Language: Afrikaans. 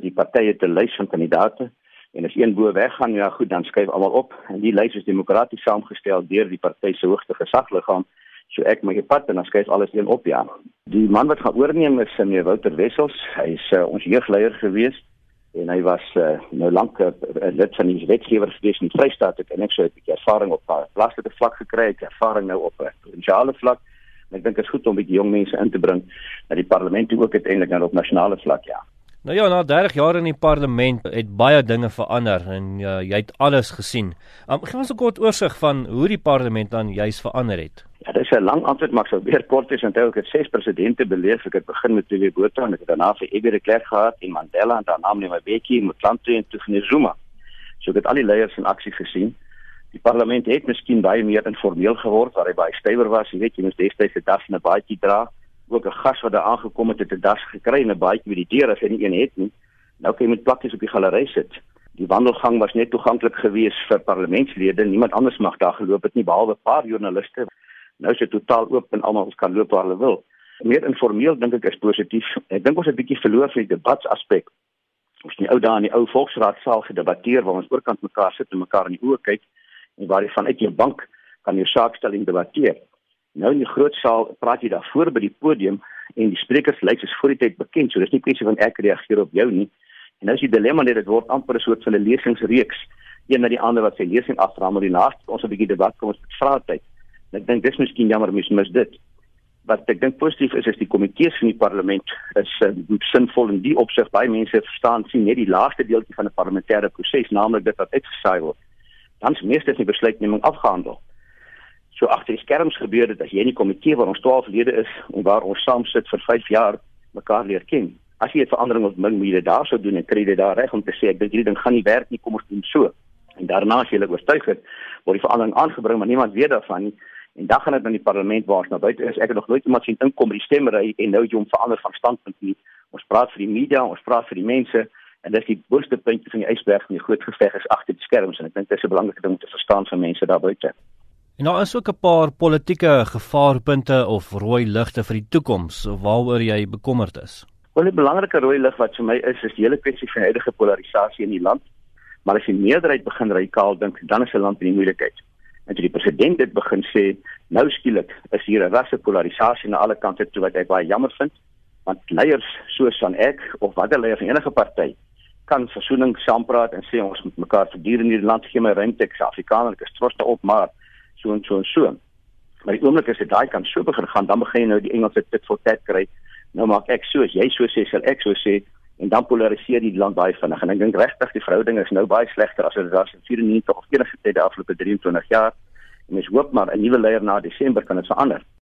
Die party het 'n lys van kandidaate en as een bo weggaan, ja goed, dan skuif almal op en die lys is demokraties saamgestel deur die party se hoogste gesagliggaam. So ek my pad en dan skuif alles een op ja. Die man wat gaan oorneem is meneer Wouter Wessels. Hy is uh, ons jeugleier gewees en hy was uh, nou lank 'n uh, lid van die wetgewers gewees in Vrystaat en ek sou 'n bietjie ervaring op haar plaaslike vlak gekry het, ervaring nou op 'n provinsiale vlak. En ek dink dit is goed om bietjie jong mense in te bring na die parlement toe ook uiteindelik nou op nasionale vlak ja. Nou ja, na 30 jaar in die parlement het baie dinge verander en uh, jy het alles gesien. Um, gee ons 'n kort oorsig van hoe die parlement dan juis verander het. Ja, dit is 'n lang antwoord, maar ek sou weer kort is onthou ek het ses presidente beleef. Ek het begin met Tuli Botha en ek het daarna vir F.W. de Klerk gehad en Mandela en daarna met Mbeki, Motlantu en Tufnir Zuma. So ek het al die leiers in aksie gesien. Die parlement het miskien baie meer informeel geword waar hy baie stywer was. Jy weet, jy moes destyds 'n das en 'n baadjie dra ook 'n gas wat daar aangekom het het 'n das gekry en 'n baadjie by die deur as hy nie een het nie. Nou kan jy met plakkies op die galery sit. Die wandelgang was net toeganklik geweest vir parlementslede. Niemand anders mag daar geloop het nie behalwe 'n paar joernaliste. Nou is dit totaal oop en almal kan loop waar hulle wil. Meer informeel dink ek is positief. Ek dink ons het 'n bietjie verloor van die debatsaspek. Ons het die ou dae in die ou volksraadsaal gedebatteer waar ons oorkant mekaar sit en mekaar in die oë kyk en waar jy vanuit jou bank kan jou saakstelling debatteer. Nou in die groot saal praat jy daar voor by die podium en die sprekerslys is voor die tyd bekend, so dis nie kwessie van ek reageer op jou nie. En nou is die dilemma net dit word amper 'n soort van 'n lesingsreeks, een na die ander wat sy lesing aframmel die laaste ons 'n bietjie debat kom ons met vraatyd. En ek dink dis miskien jammer mis mis dit. Wat ek dink positief is is die komitees van die parlement is uh, sinvol in die opsig baie mense verstaan sien net die laaste deeltjie van 'n parlementêre proses, naamlik dit wat uitgesaai word. Dan is meestal die besluitneming afgehandel so agter die skerms gebeur dit as jy in die komitee waar ons 12 lede is en waar ons saam sit vir 5 jaar mekaar leer ken. As jy 'n verandering wil bring, moet jy dit daar sou doen en kry dit daar reg om te sê ek dink hierdie ding gaan nie werk nie, kom ons doen so. En daarna as jy hulle oortuig het, word die verandering aangebring, maar niemand weet daarvan nie. En dan gaan dit in die parlement waar ons nou buite is. Ek het nog nooit iemand sien inkom by die stemmery en nou jy hom verander van standpunt nie. Ons praat vir die media, ons praat vir die mense en dis die boonste puntjie van die ysberg van die groot geveg is agter die skerms en ek dink dit is 'n belangrike ding om te verstaan vir mense daar buite. En daar is ook 'n paar politieke gevaarpunte of rooi ligte vir die toekoms waaroor jy bekommerd is. Wel 'n belangrike rooi lig wat vir my is is die hele kwessie van huidige polarisasie in die land. Maar as die meerderheid begin radikaal dink, dan is 'n land in die moeilikheid. En as die president dit begin sê, nou skielik is hier 'n rasse polarisasie aan alle kante toe wat ek baie jammer vind, want leiers soos aan ek of watter leier van enige party kan versoening saampraat en sê ons moet mekaar verduur in hierdie land gee my ruimte ek is Afrikaner ek is trots daarop maar so en so en so. Maar die oomblik as dit daai kan so begin gaan, dan begin jy nou die Engelse tit for tat kry. Nou maak ek so, as jy so sê, sal ek so sê en dan polariseer die land baie vinnig. En ek dink regtig die verhouding is nou baie slegter as dit was in 94 of enige tyd die afgelope 23 jaar. En mens hoop maar 'n nuwe leier na Desember kan dit verander.